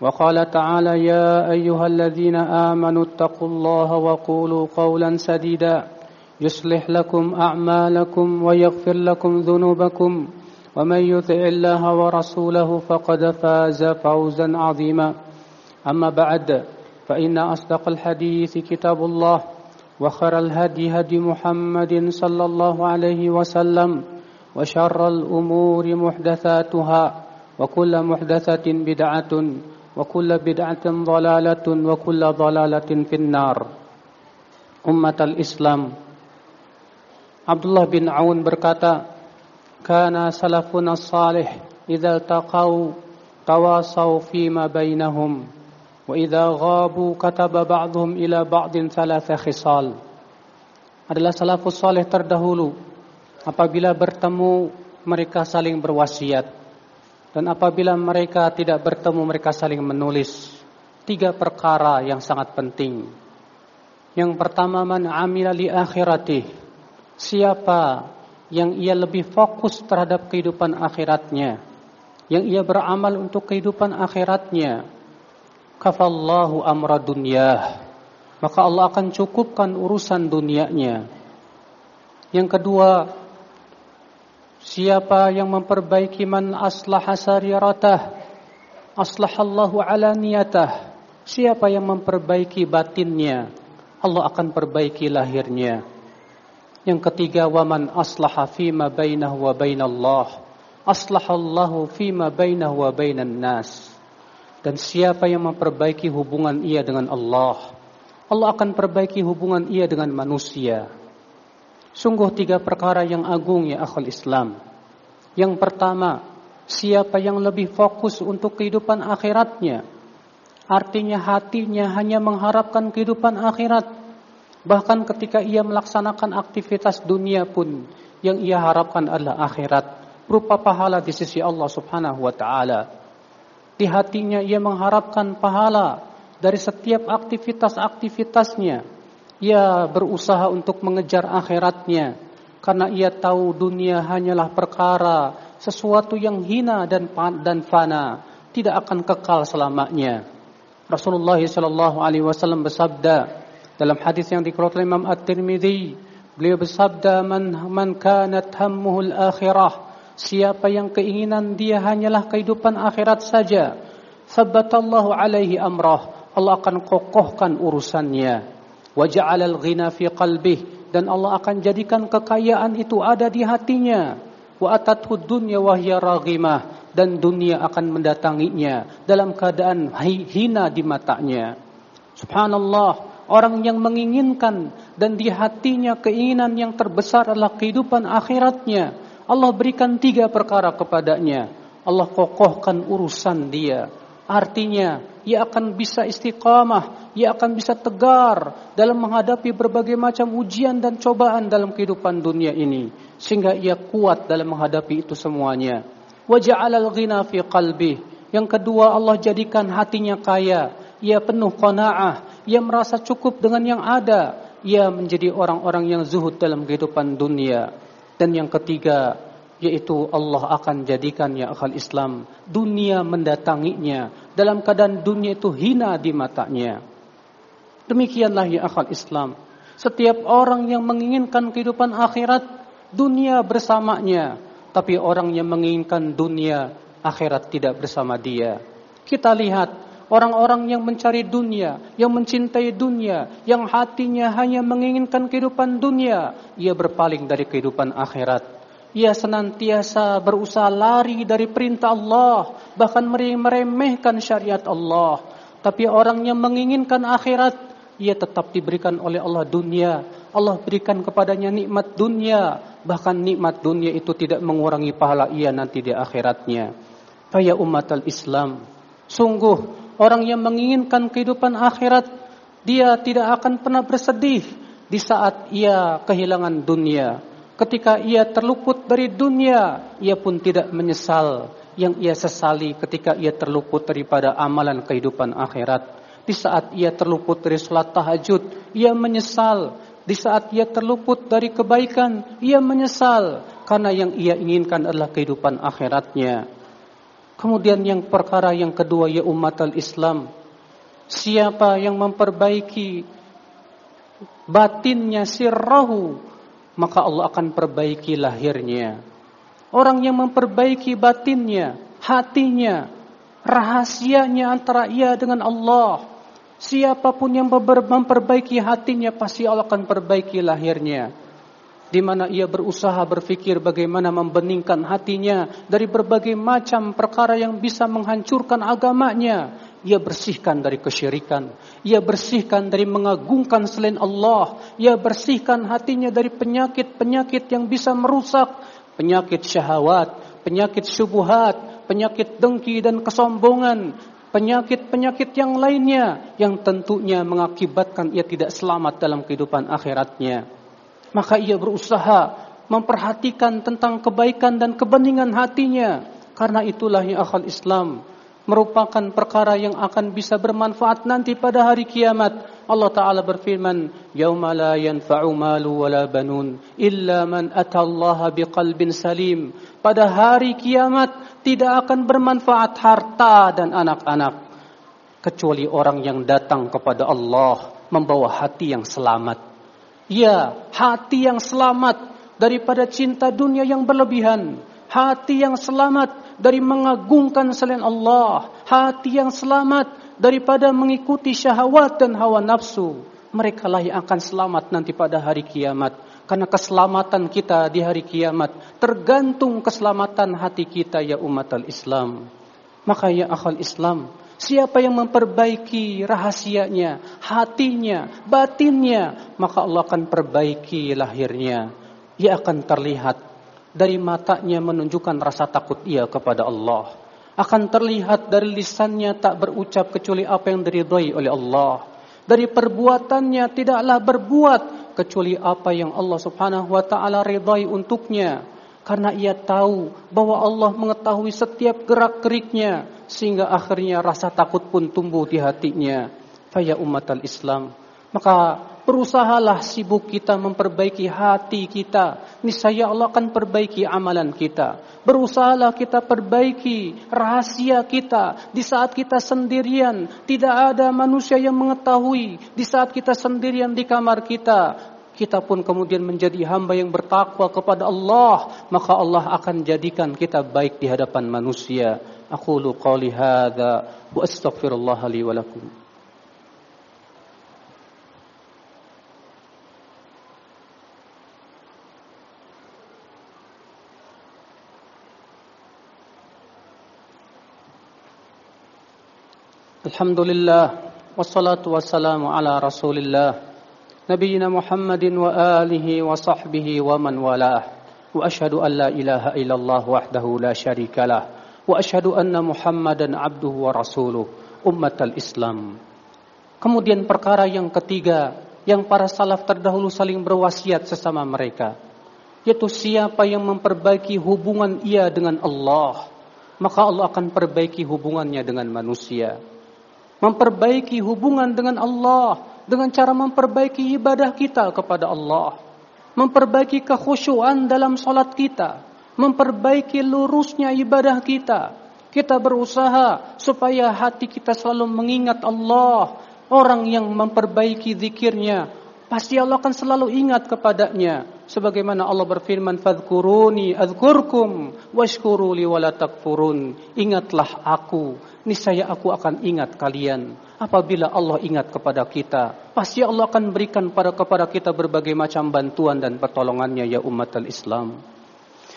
وقال تعالى يا أيها الذين آمنوا اتقوا الله وقولوا قولا سديدا يصلح لكم أعمالكم ويغفر لكم ذنوبكم ومن يطع الله ورسوله فقد فاز فوزا عظيما. أما بعد فإن أصدق الحديث كتاب الله وخر الهدي هدي محمد صلى الله عليه وسلم وشر الأمور محدثاتها وكل محدثة بدعة وكل بدعة ضلالة وكل ضلالة في النار أمة الإسلام Abdullah bin Aun berkata, "Kana salafuna salih idza taqau tawasaw fima bainahum wa idza ghabu kataba ba'dhum ila ba'din thalatha khisal." Adalah salafus salih terdahulu apabila bertemu mereka saling berwasiat dan apabila mereka tidak bertemu mereka saling menulis tiga perkara yang sangat penting. Yang pertama man amila li akhiratih siapa yang ia lebih fokus terhadap kehidupan akhiratnya, yang ia beramal untuk kehidupan akhiratnya, kafallahu amra dunyah, maka Allah akan cukupkan urusan dunianya. Yang kedua, siapa yang memperbaiki man aslaha sariratah, aslahallahu ala niyatah. Siapa yang memperbaiki batinnya, Allah akan perbaiki lahirnya. Yang ketiga, waman aslaha fima bainahu wa bainallah. Aslahallahu fima bainahu wa bainan nas. Dan siapa yang memperbaiki hubungan ia dengan Allah, Allah akan perbaiki hubungan ia dengan manusia. Sungguh tiga perkara yang agung ya akhul Islam. Yang pertama, siapa yang lebih fokus untuk kehidupan akhiratnya. Artinya hatinya hanya mengharapkan kehidupan akhirat Bahkan ketika ia melaksanakan aktivitas dunia pun yang ia harapkan adalah akhirat berupa pahala di sisi Allah Subhanahu wa taala. Di hatinya ia mengharapkan pahala dari setiap aktivitas-aktivitasnya. Ia berusaha untuk mengejar akhiratnya karena ia tahu dunia hanyalah perkara sesuatu yang hina dan dan fana, tidak akan kekal selamanya. Rasulullah sallallahu alaihi wasallam bersabda, dalam hadis yang dikeluarkan Imam At-Tirmidzi, beliau bersabda, "Man man kanat akhirah." Siapa yang keinginan dia hanyalah kehidupan akhirat saja, sabbatallahu alaihi amrah. Allah akan kokohkan urusannya. Wa ja'alal ghina fi qalbih dan Allah akan jadikan kekayaan itu ada di hatinya. Wa atathu dunya wa hiya dan dunia akan mendatanginya dalam keadaan hina di matanya. Subhanallah, orang yang menginginkan dan di hatinya keinginan yang terbesar adalah kehidupan akhiratnya. Allah berikan tiga perkara kepadanya. Allah kokohkan urusan dia. Artinya, ia akan bisa istiqamah, ia akan bisa tegar dalam menghadapi berbagai macam ujian dan cobaan dalam kehidupan dunia ini. Sehingga ia kuat dalam menghadapi itu semuanya. Waja'alal ghina fi qalbi. Yang kedua, Allah jadikan hatinya kaya. Ia penuh qanaah, ia merasa cukup dengan yang ada, ia menjadi orang-orang yang zuhud dalam kehidupan dunia. Dan yang ketiga, yaitu Allah akan jadikan ya akal Islam dunia mendatanginya dalam keadaan dunia itu hina di matanya. Demikianlah ya akal Islam. Setiap orang yang menginginkan kehidupan akhirat, dunia bersamanya. Tapi orang yang menginginkan dunia, akhirat tidak bersama dia. Kita lihat Orang-orang yang mencari dunia, yang mencintai dunia, yang hatinya hanya menginginkan kehidupan dunia, ia berpaling dari kehidupan akhirat. Ia senantiasa berusaha lari dari perintah Allah, bahkan meremehkan syariat Allah. Tapi orang yang menginginkan akhirat, ia tetap diberikan oleh Allah dunia. Allah berikan kepadanya nikmat dunia, bahkan nikmat dunia itu tidak mengurangi pahala ia nanti di akhiratnya. Faya umat al-Islam, sungguh Orang yang menginginkan kehidupan akhirat, dia tidak akan pernah bersedih di saat ia kehilangan dunia. Ketika ia terluput dari dunia, ia pun tidak menyesal. Yang ia sesali ketika ia terluput daripada amalan kehidupan akhirat. Di saat ia terluput dari salat tahajud, ia menyesal. Di saat ia terluput dari kebaikan, ia menyesal. Karena yang ia inginkan adalah kehidupan akhiratnya. Kemudian yang perkara yang kedua ya umat al-Islam. Siapa yang memperbaiki batinnya sirrahu, maka Allah akan perbaiki lahirnya. Orang yang memperbaiki batinnya, hatinya, rahasianya antara ia dengan Allah. Siapa pun yang memperbaiki hatinya pasti Allah akan perbaiki lahirnya di mana ia berusaha berfikir bagaimana membeningkan hatinya dari berbagai macam perkara yang bisa menghancurkan agamanya. Ia bersihkan dari kesyirikan, ia bersihkan dari mengagungkan selain Allah, ia bersihkan hatinya dari penyakit-penyakit yang bisa merusak, penyakit syahwat, penyakit syubhat, penyakit dengki dan kesombongan, penyakit-penyakit yang lainnya yang tentunya mengakibatkan ia tidak selamat dalam kehidupan akhiratnya. Maka ia berusaha memperhatikan tentang kebaikan dan kebeningan hatinya. Karena itulah yang akal Islam merupakan perkara yang akan bisa bermanfaat nanti pada hari kiamat. Allah Ta'ala berfirman, يَوْمَ لَا يَنْفَعُ مَالُ وَلَا بَنُونَ إِلَّا مَنْ أَتَى اللَّهَ بِقَلْبٍ salim. Pada hari kiamat tidak akan bermanfaat harta dan anak-anak. Kecuali orang yang datang kepada Allah membawa hati yang selamat. Ya, hati yang selamat daripada cinta dunia yang berlebihan. Hati yang selamat dari mengagungkan selain Allah. Hati yang selamat daripada mengikuti syahwat dan hawa nafsu. Mereka lah yang akan selamat nanti pada hari kiamat. Karena keselamatan kita di hari kiamat tergantung keselamatan hati kita ya umat al-Islam. Maka ya akal Islam, Siapa yang memperbaiki rahasianya, hatinya, batinnya, maka Allah akan perbaiki lahirnya. Ia akan terlihat dari matanya menunjukkan rasa takut ia kepada Allah. Akan terlihat dari lisannya tak berucap kecuali apa yang diridhai oleh Allah. Dari perbuatannya tidaklah berbuat kecuali apa yang Allah Subhanahu wa taala ridhai untuknya karena ia tahu bahwa Allah mengetahui setiap gerak-geriknya sehingga akhirnya rasa takut pun tumbuh di hatinya. Faya umat al-Islam. Maka berusahalah sibuk kita memperbaiki hati kita. Niscaya Allah akan perbaiki amalan kita. Berusahalah kita perbaiki rahasia kita. Di saat kita sendirian, tidak ada manusia yang mengetahui. Di saat kita sendirian di kamar kita, kita pun kemudian menjadi hamba yang bertakwa kepada Allah, maka Allah akan jadikan kita baik di hadapan manusia. Aku lu qali hadza wa astaghfirullah li wa lakum. الحمد لله والصلاة والسلام على رسول الله نبينا محمد وآله وصحبه ومن والاه وأشهد أن لا إله إلا الله وحده لا شريك له وأشهد أن محمدا عبده ورسوله أمة الإسلام Kemudian perkara yang ketiga yang para salaf terdahulu saling berwasiat sesama mereka yaitu siapa yang memperbaiki hubungan ia dengan Allah maka Allah akan perbaiki hubungannya dengan manusia memperbaiki hubungan dengan Allah dengan cara memperbaiki ibadah kita kepada Allah, memperbaiki kekhusyuan dalam salat kita, memperbaiki lurusnya ibadah kita. Kita berusaha supaya hati kita selalu mengingat Allah. Orang yang memperbaiki zikirnya, pasti Allah akan selalu ingat kepadanya. sebagaimana Allah berfirman fadhkuruni adzkurkum washkuru li ingatlah aku niscaya aku akan ingat kalian apabila Allah ingat kepada kita pasti Allah akan berikan pada kepada kita berbagai macam bantuan dan pertolongannya ya umat al-Islam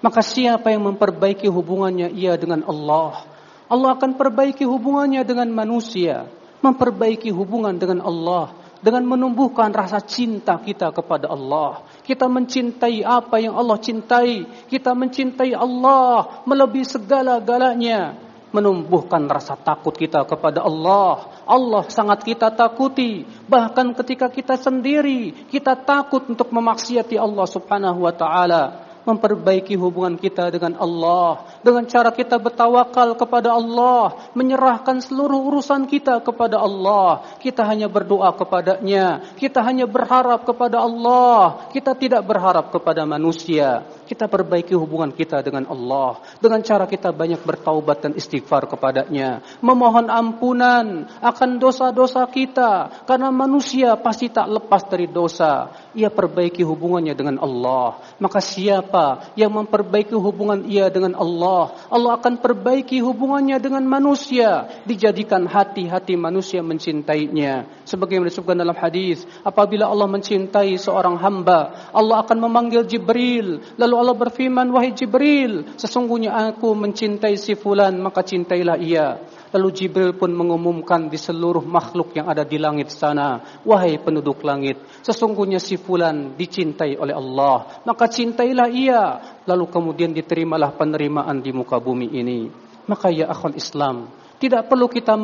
maka siapa yang memperbaiki hubungannya ia dengan Allah Allah akan perbaiki hubungannya dengan manusia memperbaiki hubungan dengan Allah dengan menumbuhkan rasa cinta kita kepada Allah. Kita mencintai apa yang Allah cintai. Kita mencintai Allah melebihi segala-galanya. Menumbuhkan rasa takut kita kepada Allah. Allah sangat kita takuti. Bahkan ketika kita sendiri, kita takut untuk memaksiati Allah subhanahu wa ta'ala. Memperbaiki hubungan kita dengan Allah. Dengan cara kita bertawakal kepada Allah. Menyerahkan seluruh urusan kita kepada Allah. Kita hanya berdoa kepadanya. Kita hanya berharap kepada Allah. Kita tidak berharap kepada manusia kita perbaiki hubungan kita dengan Allah dengan cara kita banyak bertaubat dan istighfar kepadanya. Memohon ampunan akan dosa-dosa kita karena manusia pasti tak lepas dari dosa. Ia perbaiki hubungannya dengan Allah. Maka siapa yang memperbaiki hubungan ia dengan Allah Allah akan perbaiki hubungannya dengan manusia. Dijadikan hati-hati manusia mencintainya. Sebagaimana disebutkan dalam hadis apabila Allah mencintai seorang hamba Allah akan memanggil Jibril lalu Allah berfirman, Wahai Jibril, sesungguhnya aku mencintai si fulan, maka cintailah ia. Lalu Jibril pun mengumumkan di seluruh makhluk yang ada di langit sana, Wahai penduduk langit, sesungguhnya si fulan dicintai oleh Allah, maka cintailah ia. Lalu kemudian diterimalah penerimaan di muka bumi ini. Maka ya akhul Islam, tidak perlu kita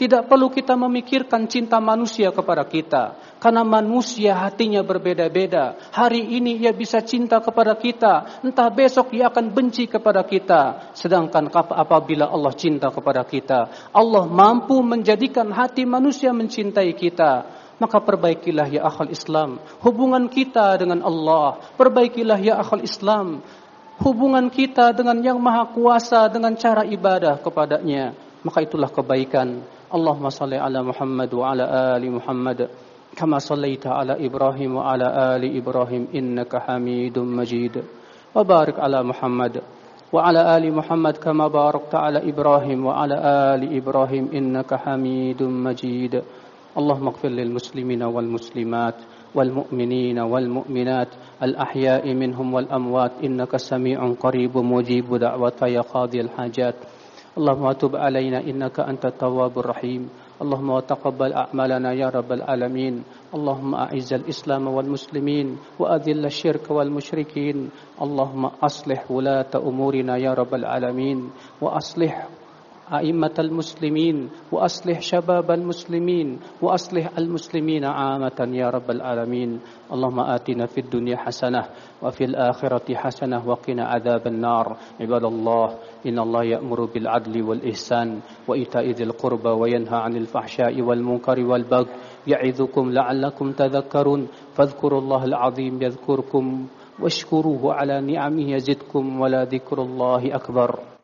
tidak perlu kita memikirkan cinta manusia kepada kita. Karena manusia hatinya berbeda-beda. Hari ini ia bisa cinta kepada kita. Entah besok ia akan benci kepada kita. Sedangkan apabila Allah cinta kepada kita. Allah mampu menjadikan hati manusia mencintai kita. Maka perbaikilah ya akhal Islam. Hubungan kita dengan Allah. Perbaikilah ya akhal Islam. Hubungan kita dengan yang maha kuasa dengan cara ibadah kepadanya. Maka itulah kebaikan. اللهم صل على محمد وعلى آل محمد كما صليت على إبراهيم وعلى آل إبراهيم إنك حميد مجيد. وبارك على محمد وعلى آل محمد كما باركت على إبراهيم وعلى آل إبراهيم إنك حميد مجيد. اللهم اغفر للمسلمين والمسلمات والمؤمنين والمؤمنات الأحياء منهم والأموات إنك سميع قريب مجيب دعوة يا قاضي الحاجات. اللهم تب علينا إنك أنت التواب الرحيم. اللهم وتقبل أعمالنا يا رب العالمين. اللهم أعز الإسلام والمسلمين وأذل الشرك والمشركين. اللهم أصلح ولاة أمورنا يا رب العالمين. وأصلح أئمة المسلمين وأصلح شباب المسلمين وأصلح المسلمين عامة يا رب العالمين. اللهم آتنا في الدنيا حسنة وفي الآخرة حسنة وقنا عذاب النار. عباد الله إن الله يأمر بالعدل والإحسان وإيتاء ذي القربى وينهى عن الفحشاء والمنكر والبغي. يعظكم لعلكم تذكرون فاذكروا الله العظيم يذكركم واشكروه على نعمه يزدكم ولا ذكر الله أكبر.